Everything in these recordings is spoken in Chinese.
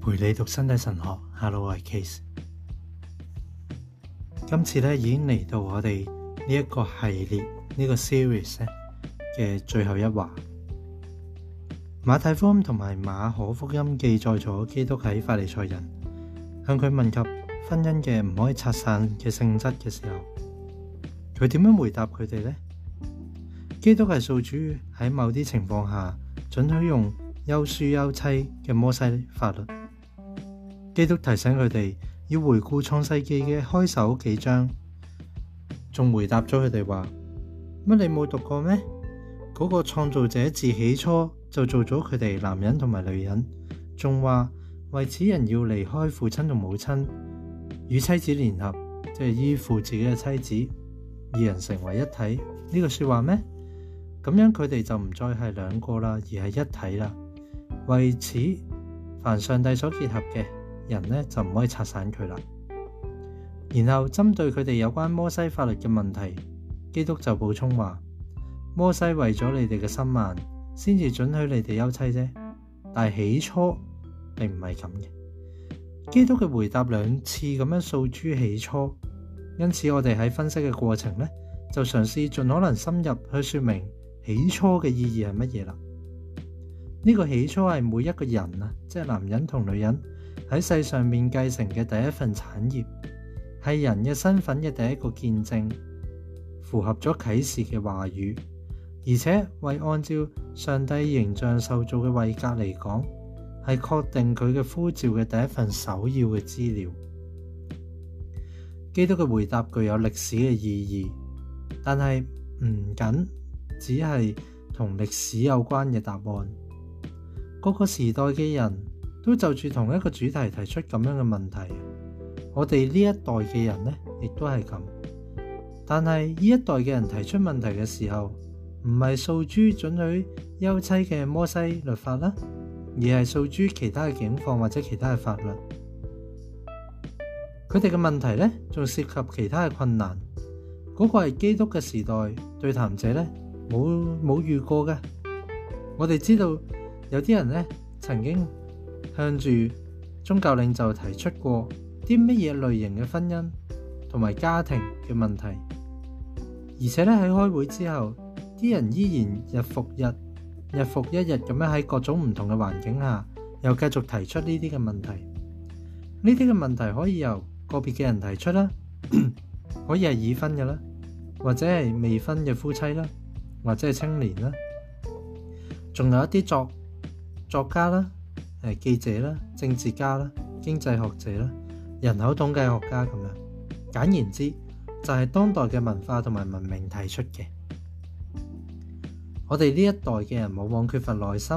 陪你读身体神学，Hello，I'm Case。今次咧已经嚟到我哋呢一个系列呢个 series 嘅最后一话。马太福音同埋马可福音记载咗基督喺法利赛人向佢问及婚姻嘅唔可以拆散嘅性质嘅时候，佢点样回答佢哋呢？基督系受主喺某啲情况下准许用休书休妻嘅摩西法律。基督提醒佢哋要回顾创世纪嘅开首几章，仲回答咗佢哋话乜？你冇读过咩？嗰个创造者自起初就做咗佢哋男人同埋女人，仲话为此人要离开父亲同母亲，与妻子联合，即系依附自己嘅妻子，二人成为一体呢个说话咩？咁样佢哋就唔再系两个啦，而系一体啦。为此，凡上帝所结合嘅。人咧就唔可以拆散佢啦。然后针对佢哋有关摩西法律嘅问题，基督就补充话：摩西为咗你哋嘅心慢，先至准许你哋休妻啫。但系起初并唔系咁嘅。基督嘅回答两次咁样诉诸起初，因此我哋喺分析嘅过程呢，就尝试尽可能深入去说明起初嘅意义系乜嘢啦。呢个起初系每一个人啊，即系男人同女人。喺世上面继承嘅第一份产业，系人嘅身份嘅第一个见证，符合咗启示嘅话语，而且为按照上帝形象受造嘅位格嚟讲，系确定佢嘅呼召嘅第一份首要嘅资料。基督嘅回答具有历史嘅意义，但系唔仅只系同历史有关嘅答案。各个时代嘅人。都就住同一個主題提出咁樣嘅問題。我哋呢一代嘅人呢，亦都係咁。但係呢一代嘅人提出問題嘅時候，唔係诉诸準许休妻嘅摩西律法啦，而係诉诸其他嘅警况或者其他嘅法律。佢哋嘅問題呢，仲涉及其他嘅困難。嗰個係基督嘅時代對談者呢，冇冇遇過嘅。我哋知道有啲人呢，曾經。向住宗教领袖提出过啲乜嘢类型嘅婚姻同埋家庭嘅问题，而且咧喺开会之后，啲人依然日复日、日复一日咁样喺各种唔同嘅环境下，又继续提出呢啲嘅问题。呢啲嘅问题可以由个别嘅人提出啦，可以系已婚嘅啦，或者系未婚嘅夫妻啦，或者系青年啦，仲有一啲作作家啦。诶，记者啦、政治家啦、經濟學者啦、人口統計學家咁樣，簡言之，就係當代嘅文化同埋文明提出嘅。我哋呢一代嘅人，往往缺乏耐心。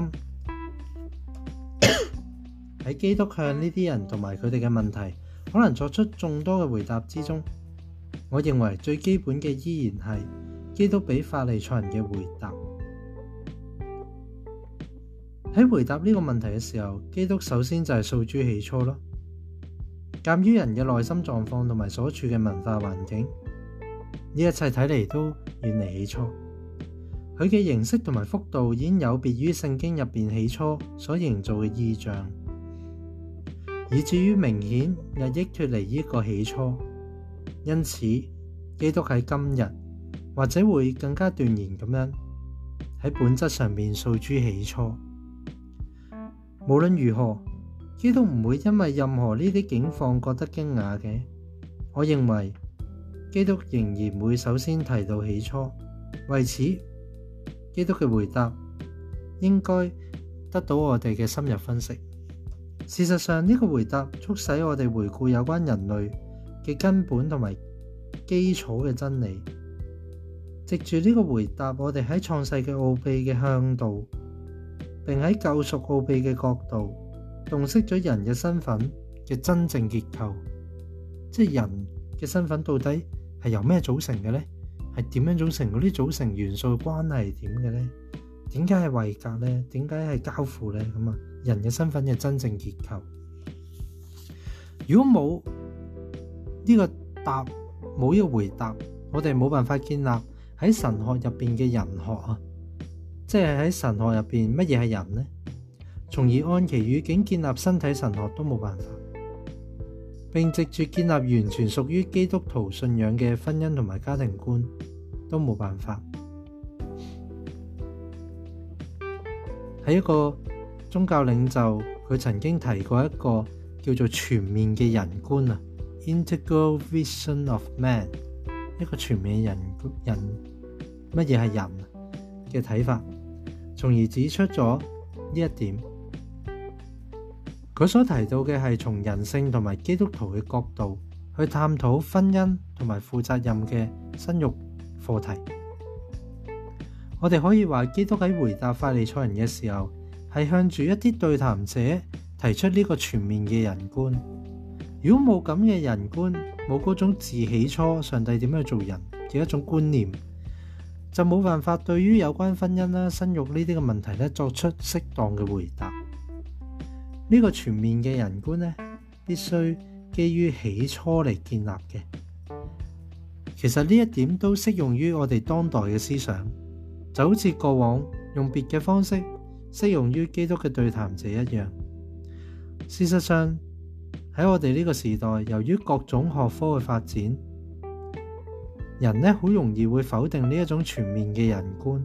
喺基督向呢啲人同埋佢哋嘅問題，可能作出眾多嘅回答之中，我認為最基本嘅依然係基督俾法利賽人嘅回答。喺回答呢个问题嘅时候，基督首先就系诉诸起初咯。鉴于人嘅内心状况同埋所处嘅文化环境，呢一切睇嚟都远离起初。佢嘅形式同埋幅度已经有别于圣经入边起初所营造嘅意象，以至于明显日益脱离呢个起初。因此，基督喺今日或者会更加断言咁样喺本质上面诉诸起初。无论如何，基督唔会因为任何呢啲境况觉得惊讶嘅。我认为基督仍然会首先提到起初。为此，基督嘅回答应该得到我哋嘅深入分析。事实上，呢个回答促使我哋回顾有关人类嘅根本同埋基础嘅真理。藉住呢个回答，我哋喺创世嘅奥秘嘅向度。并喺救赎奥秘嘅角度洞悉咗人嘅身份嘅真正结构，即系人嘅身份到底系由咩组成嘅呢？系点样组成？嗰啲组成元素嘅关系系点嘅呢？点解系位格呢？点解系交付呢？咁啊，人嘅身份嘅真正结构，如果冇呢个答冇一个回答，我哋冇办法建立喺神学入边嘅人学啊！即系喺神学入边，乜嘢系人呢？从而按其语境建立身体神学都冇办法，并直接建立完全属于基督徒信仰嘅婚姻同埋家庭观都冇办法。喺一个宗教领袖，佢曾经提过一个叫做全面嘅人观啊，Integral Vision of Man，一个全面人人乜嘢系人嘅睇法。从而指出咗呢一点，佢所提到嘅系从人性同埋基督徒嘅角度去探讨婚姻同埋负责任嘅生育课题。我哋可以话，基督喺回答法利赛人嘅时候，系向住一啲对谈者提出呢个全面嘅人观。如果冇咁嘅人观，冇嗰种自起初上帝点样做人嘅一种观念。就冇办法对于有关婚姻啦、生育呢啲嘅问题咧作出适当嘅回答。呢个全面嘅人观呢，必须基于起初嚟建立嘅。其实呢一点都适用于我哋当代嘅思想，就好似过往用别嘅方式适用于基督嘅对谈者一样。事实上喺我哋呢个时代，由于各种学科嘅发展。人咧好容易会否定呢一种全面嘅人观，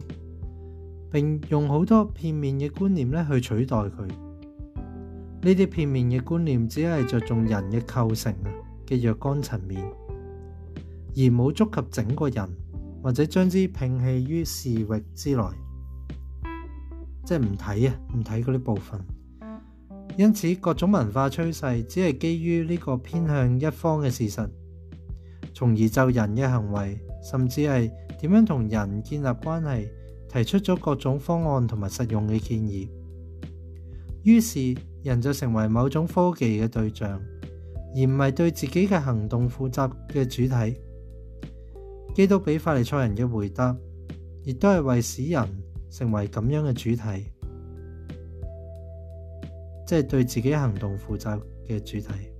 并用好多片面嘅观念咧去取代佢。呢啲片面嘅观念只系着重人嘅构成啊嘅若干层面，而冇触及整个人，或者将之摒弃于视域之内，即系唔睇啊唔睇嗰啲部分。因此，各种文化趋势只系基于呢个偏向一方嘅事实。从而就人嘅行为，甚至系点样同人建立关系，提出咗各种方案同埋实用嘅建议。于是人就成为某种科技嘅对象，而唔系对自己嘅行动负责嘅主体。基督俾法利赛人嘅回答，亦都系为使人成为咁样嘅主体，即系对自己行动负责嘅主体。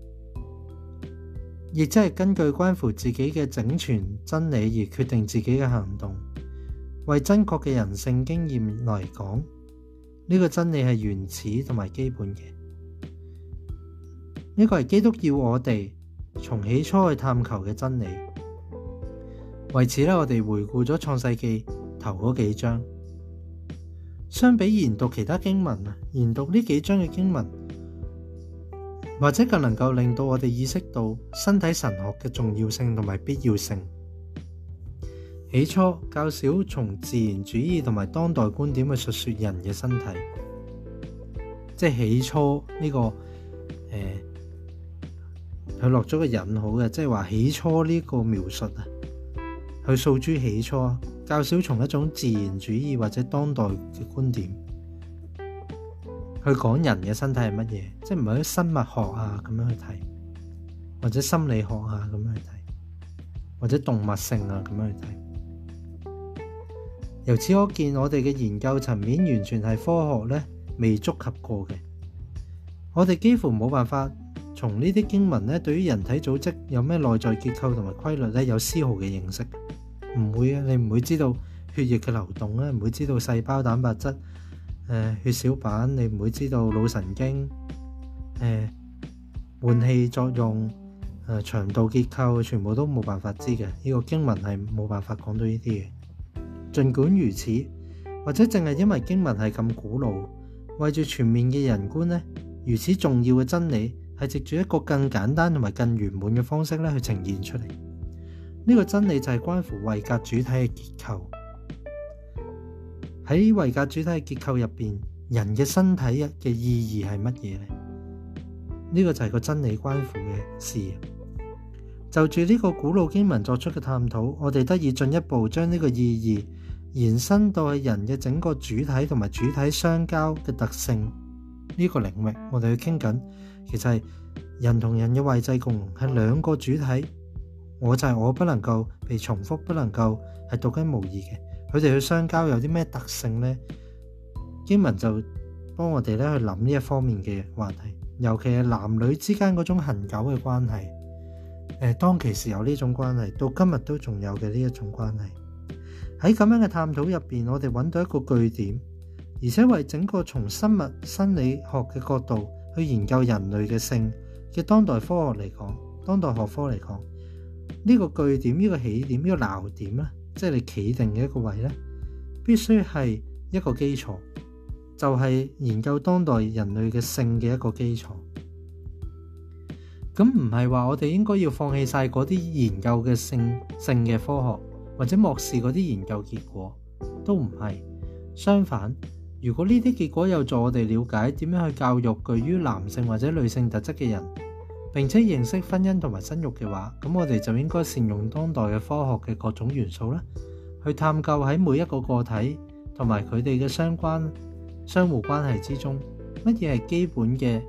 亦即系根据关乎自己嘅整全真理而决定自己嘅行动。为真确嘅人性经验来讲，呢个真理系原始同埋基本嘅。呢个系基督要我哋从起初去探求嘅真理。为此咧，我哋回顾咗创世纪头嗰几章。相比研读其他经文啊，研读呢几章嘅经文。或者更能夠令到我哋意識到身體神學嘅重要性同埋必要性。起初較少從自然主義同埋當代觀點去述说人嘅身體，即系起初呢個诶，佢落咗個引號嘅，即系話起初呢個描述啊，佢诉诸起初較少從一種自然主義或者當代嘅觀點。佢講人嘅身體係乜嘢？即係唔係啲生物學啊咁樣去睇，或者心理學啊咁樣去睇，或者動物性啊咁樣去睇。由此可見，我哋嘅研究層面完全係科學咧未觸及過嘅。我哋幾乎冇辦法從呢啲經文咧，對於人體組織有咩內在結構同埋規律咧，有絲毫嘅認識。唔會啊，你唔會知道血液嘅流動咧，唔會知道細胞蛋白質。血小板你唔会知道脑神经，诶，换气作用，诶，肠道结构全部都冇办法知嘅。呢个经文系冇办法讲到呢啲嘢。尽管如此，或者正系因为经文系咁古老，为住全面嘅人观呢，如此重要嘅真理系藉住一个更简单同埋更圓满嘅方式咧去呈现出嚟。呢个真理就系关乎胃膈主体嘅结构。喺维格主体结构入边，人嘅身体嘅意义系乜嘢呢？呢个就系个真理关乎嘅事。就住呢个古老经文作出嘅探讨，我哋得以进一步将呢个意义延伸到系人嘅整个主体同埋主体相交嘅特性呢个领域。我哋去倾紧，其实系人同人嘅位制共系两个主体。我就系我，不能够被重复，不能够系独一无二嘅。佢哋去相交有啲咩特性呢？英文就幫我哋咧去諗呢一方面嘅話題，尤其係男女之間嗰種恒久嘅關係。誒，當其時有呢種關係，到今日都仲有嘅呢一種關係。喺咁樣嘅探討入边，我哋揾到一個據點，而且為整個從生物生理學嘅角度去研究人類嘅性嘅當代科學嚟講，當代學科嚟講，呢個據點、呢個起點、呢個鬧點咧。即系你企定嘅一个位咧，必须系一个基础，就系研究当代人类嘅性嘅一个基础。咁唔系话我哋应该要放弃晒嗰啲研究嘅性性嘅科学，或者漠视嗰啲研究结果，都唔系。相反，如果呢啲结果有助我哋了解点样去教育具于男性或者女性特质嘅人。並且認識婚姻同埋生育嘅話，咁我哋就應該善用當代嘅科學嘅各種元素啦，去探究喺每一個個體同埋佢哋嘅相關相互關係之中，乜嘢係基本嘅？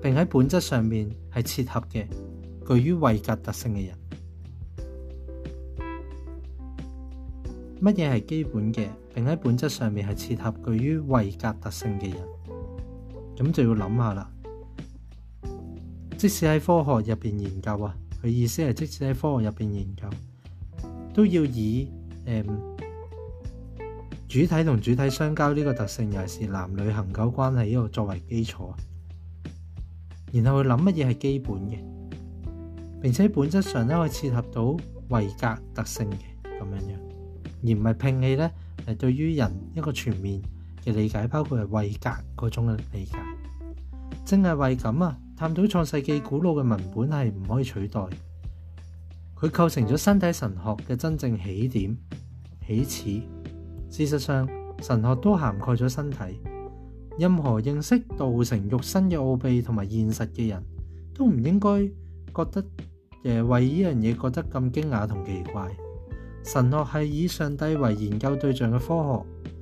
並喺本質上面係切合嘅，具於維格特性嘅人。乜嘢係基本嘅？並喺本質上面係切合具於維格特性嘅人，咁就要諗下啦。即使喺科學入邊研究啊，佢意思係即使喺科學入邊研究都要以誒主體同主體相交呢個特性，尤其是男女恒久關係呢個作為基礎。然後去諗乜嘢係基本嘅，並且本質上咧可以切合到位格特性嘅咁樣樣，而唔係拼氣咧係對於人一個全面嘅理解，包括係位格嗰種嘅理解，正係為咁啊！探到創世記古老嘅文本係唔可以取代，佢構成咗身體神學嘅真正起點起始。事實上，神學都涵蓋咗身體。任何認識道成肉身嘅奧秘同埋現實嘅人都唔應該覺得耶为依樣嘢覺得咁驚訝同奇怪。神學係以上帝為研究對象嘅科學，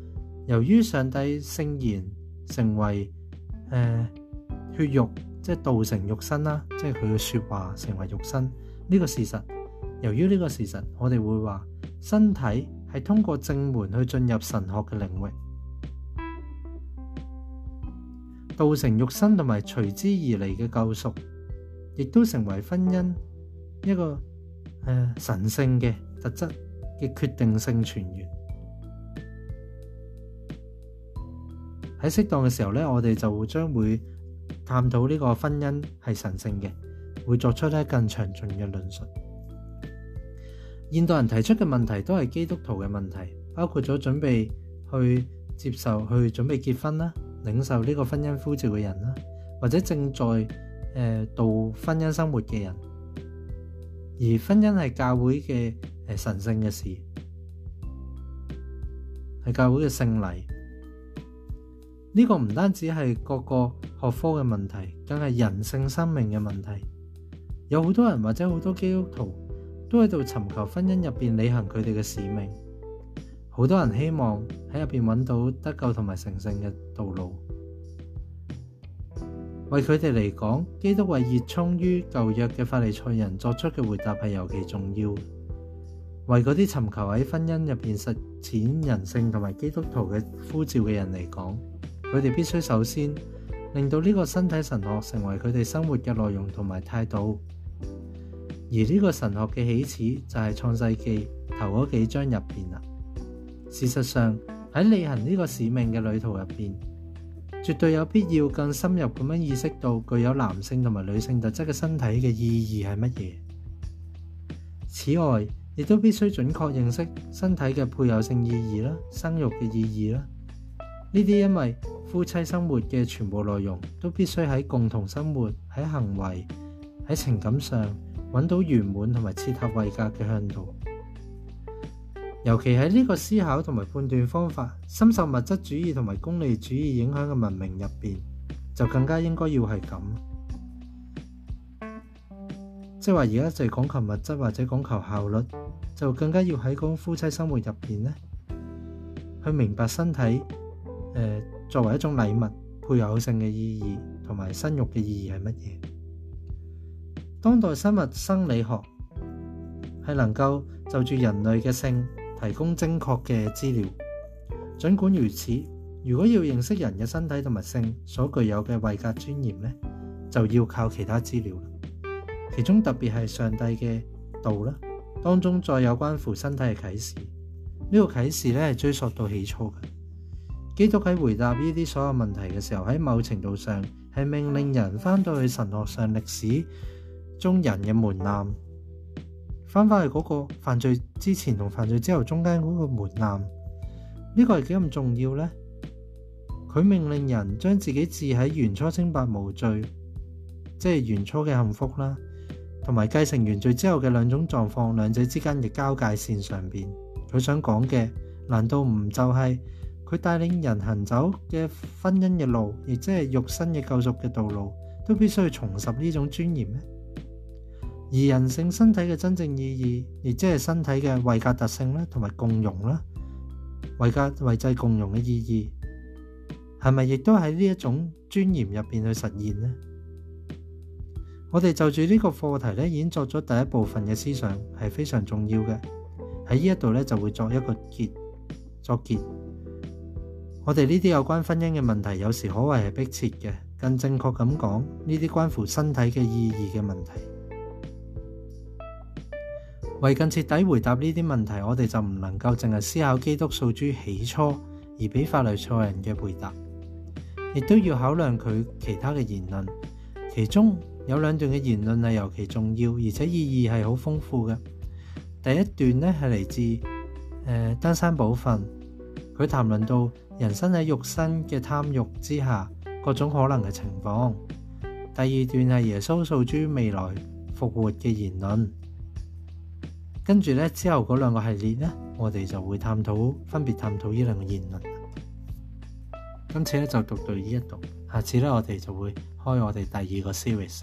由於上帝聖言成為血肉。即系道成肉身啦，即系佢嘅说话成为肉身呢个事实。由于呢个事实，我哋会话身体系通过正门去进入神学嘅领域，道成肉身同埋随之而嚟嘅救赎，亦都成为婚姻一个诶神圣嘅特质嘅决定性泉源。喺适当嘅时候咧，我哋就将会。探讨呢个婚姻系神圣嘅，会作出咧更详尽嘅论述。现代人提出嘅问题都系基督徒嘅问题，包括咗准备去接受、去准备结婚啦、领受呢个婚姻呼召嘅人啦，或者正在诶度婚姻生活嘅人。而婚姻系教会嘅诶神圣嘅事，系教会嘅圣礼。呢个唔单止系各个学科嘅问题，更系人性生命嘅问题。有好多人或者好多基督徒都喺度寻求婚姻入边履行佢哋嘅使命。好多人希望喺入边揾到得救同埋成圣嘅道路。为佢哋嚟讲，基督为热衷于旧约嘅法利赛人作出嘅回答系尤其重要。为嗰啲寻求喺婚姻入边实践人性同埋基督徒嘅呼召嘅人嚟讲。佢哋必須首先令到呢個身體神學成為佢哋生活嘅內容同埋態度，而呢個神學嘅起始就係創世記頭嗰幾章入边啦。事實上喺履行呢個使命嘅旅途入边，絕對有必要更深入咁樣意識到具有男性同埋女性特質嘅身體嘅意義係乜嘢。此外，亦都必須準確認識身體嘅配偶性意義啦、生育嘅意義啦，呢啲因為。夫妻生活嘅全部内容都必须喺共同生活、喺行为、喺情感上揾到圆满同埋切合位格嘅向度，尤其喺呢个思考同埋判断方法深受物质主义同埋功利主义影响嘅文明入边，就更加应该要系咁，即系话而家就系讲求物质或者讲求效率，就更加要喺嗰夫妻生活入边呢，去明白身体诶。作為一種禮物，配偶性嘅意義同埋生育嘅意義係乜嘢？當代生物生理學係能夠就住人類嘅性提供精確嘅資料，儘管如此，如果要認識人嘅身體同埋性所具有嘅位格尊严呢，就要靠其他資料啦。其中特別係上帝嘅道啦，當中再有關乎身體嘅啟示。呢個啟示呢係追溯到起初嘅。基督喺回答呢啲所有问题嘅时候，喺某程度上系命令人翻到去神学上历史中人嘅门槛，翻返去嗰个犯罪之前同犯罪之后中间嗰个门槛，呢个系几咁重要咧？佢命令人将自己置喺原初清白无罪，即系原初嘅幸福啦，同埋继承原罪之后嘅两种状况，两者之间嘅交界线上边，佢想讲嘅，难道唔就系？佢帶領人行走嘅婚姻嘅路，亦即係肉身嘅救赎嘅道路，都必須去重拾呢種尊嚴而人性身體嘅真正意義，亦即係身體嘅位格特性啦，同埋共融啦，位格位制共融嘅意義，係咪亦都喺呢一種尊嚴入边去實現呢？我哋就住呢個課題咧，已經作咗第一部分嘅思想，係非常重要嘅。喺呢一度咧，就會作一個结，作結。我哋呢啲有關婚姻嘅問題，有時可謂係迫切嘅。更正確咁講，呢啲關乎身體嘅意義嘅問題。為更徹底回答呢啲問題，我哋就唔能夠淨係思考基督诉诸起初而俾法律错人嘅回答，亦都要考量佢其他嘅言論。其中有兩段嘅言論係尤其重要，而且意義係好豐富嘅。第一段呢係嚟自丹登山寶训，佢談論到。人生喺肉身嘅贪欲之下，各种可能嘅情况。第二段系耶稣诉诸未来复活嘅言论。跟住咧之后嗰两个系列咧，我哋就会探讨，分别探讨呢两个言论。今次咧就读到呢一度，下次咧我哋就会开我哋第二个 series。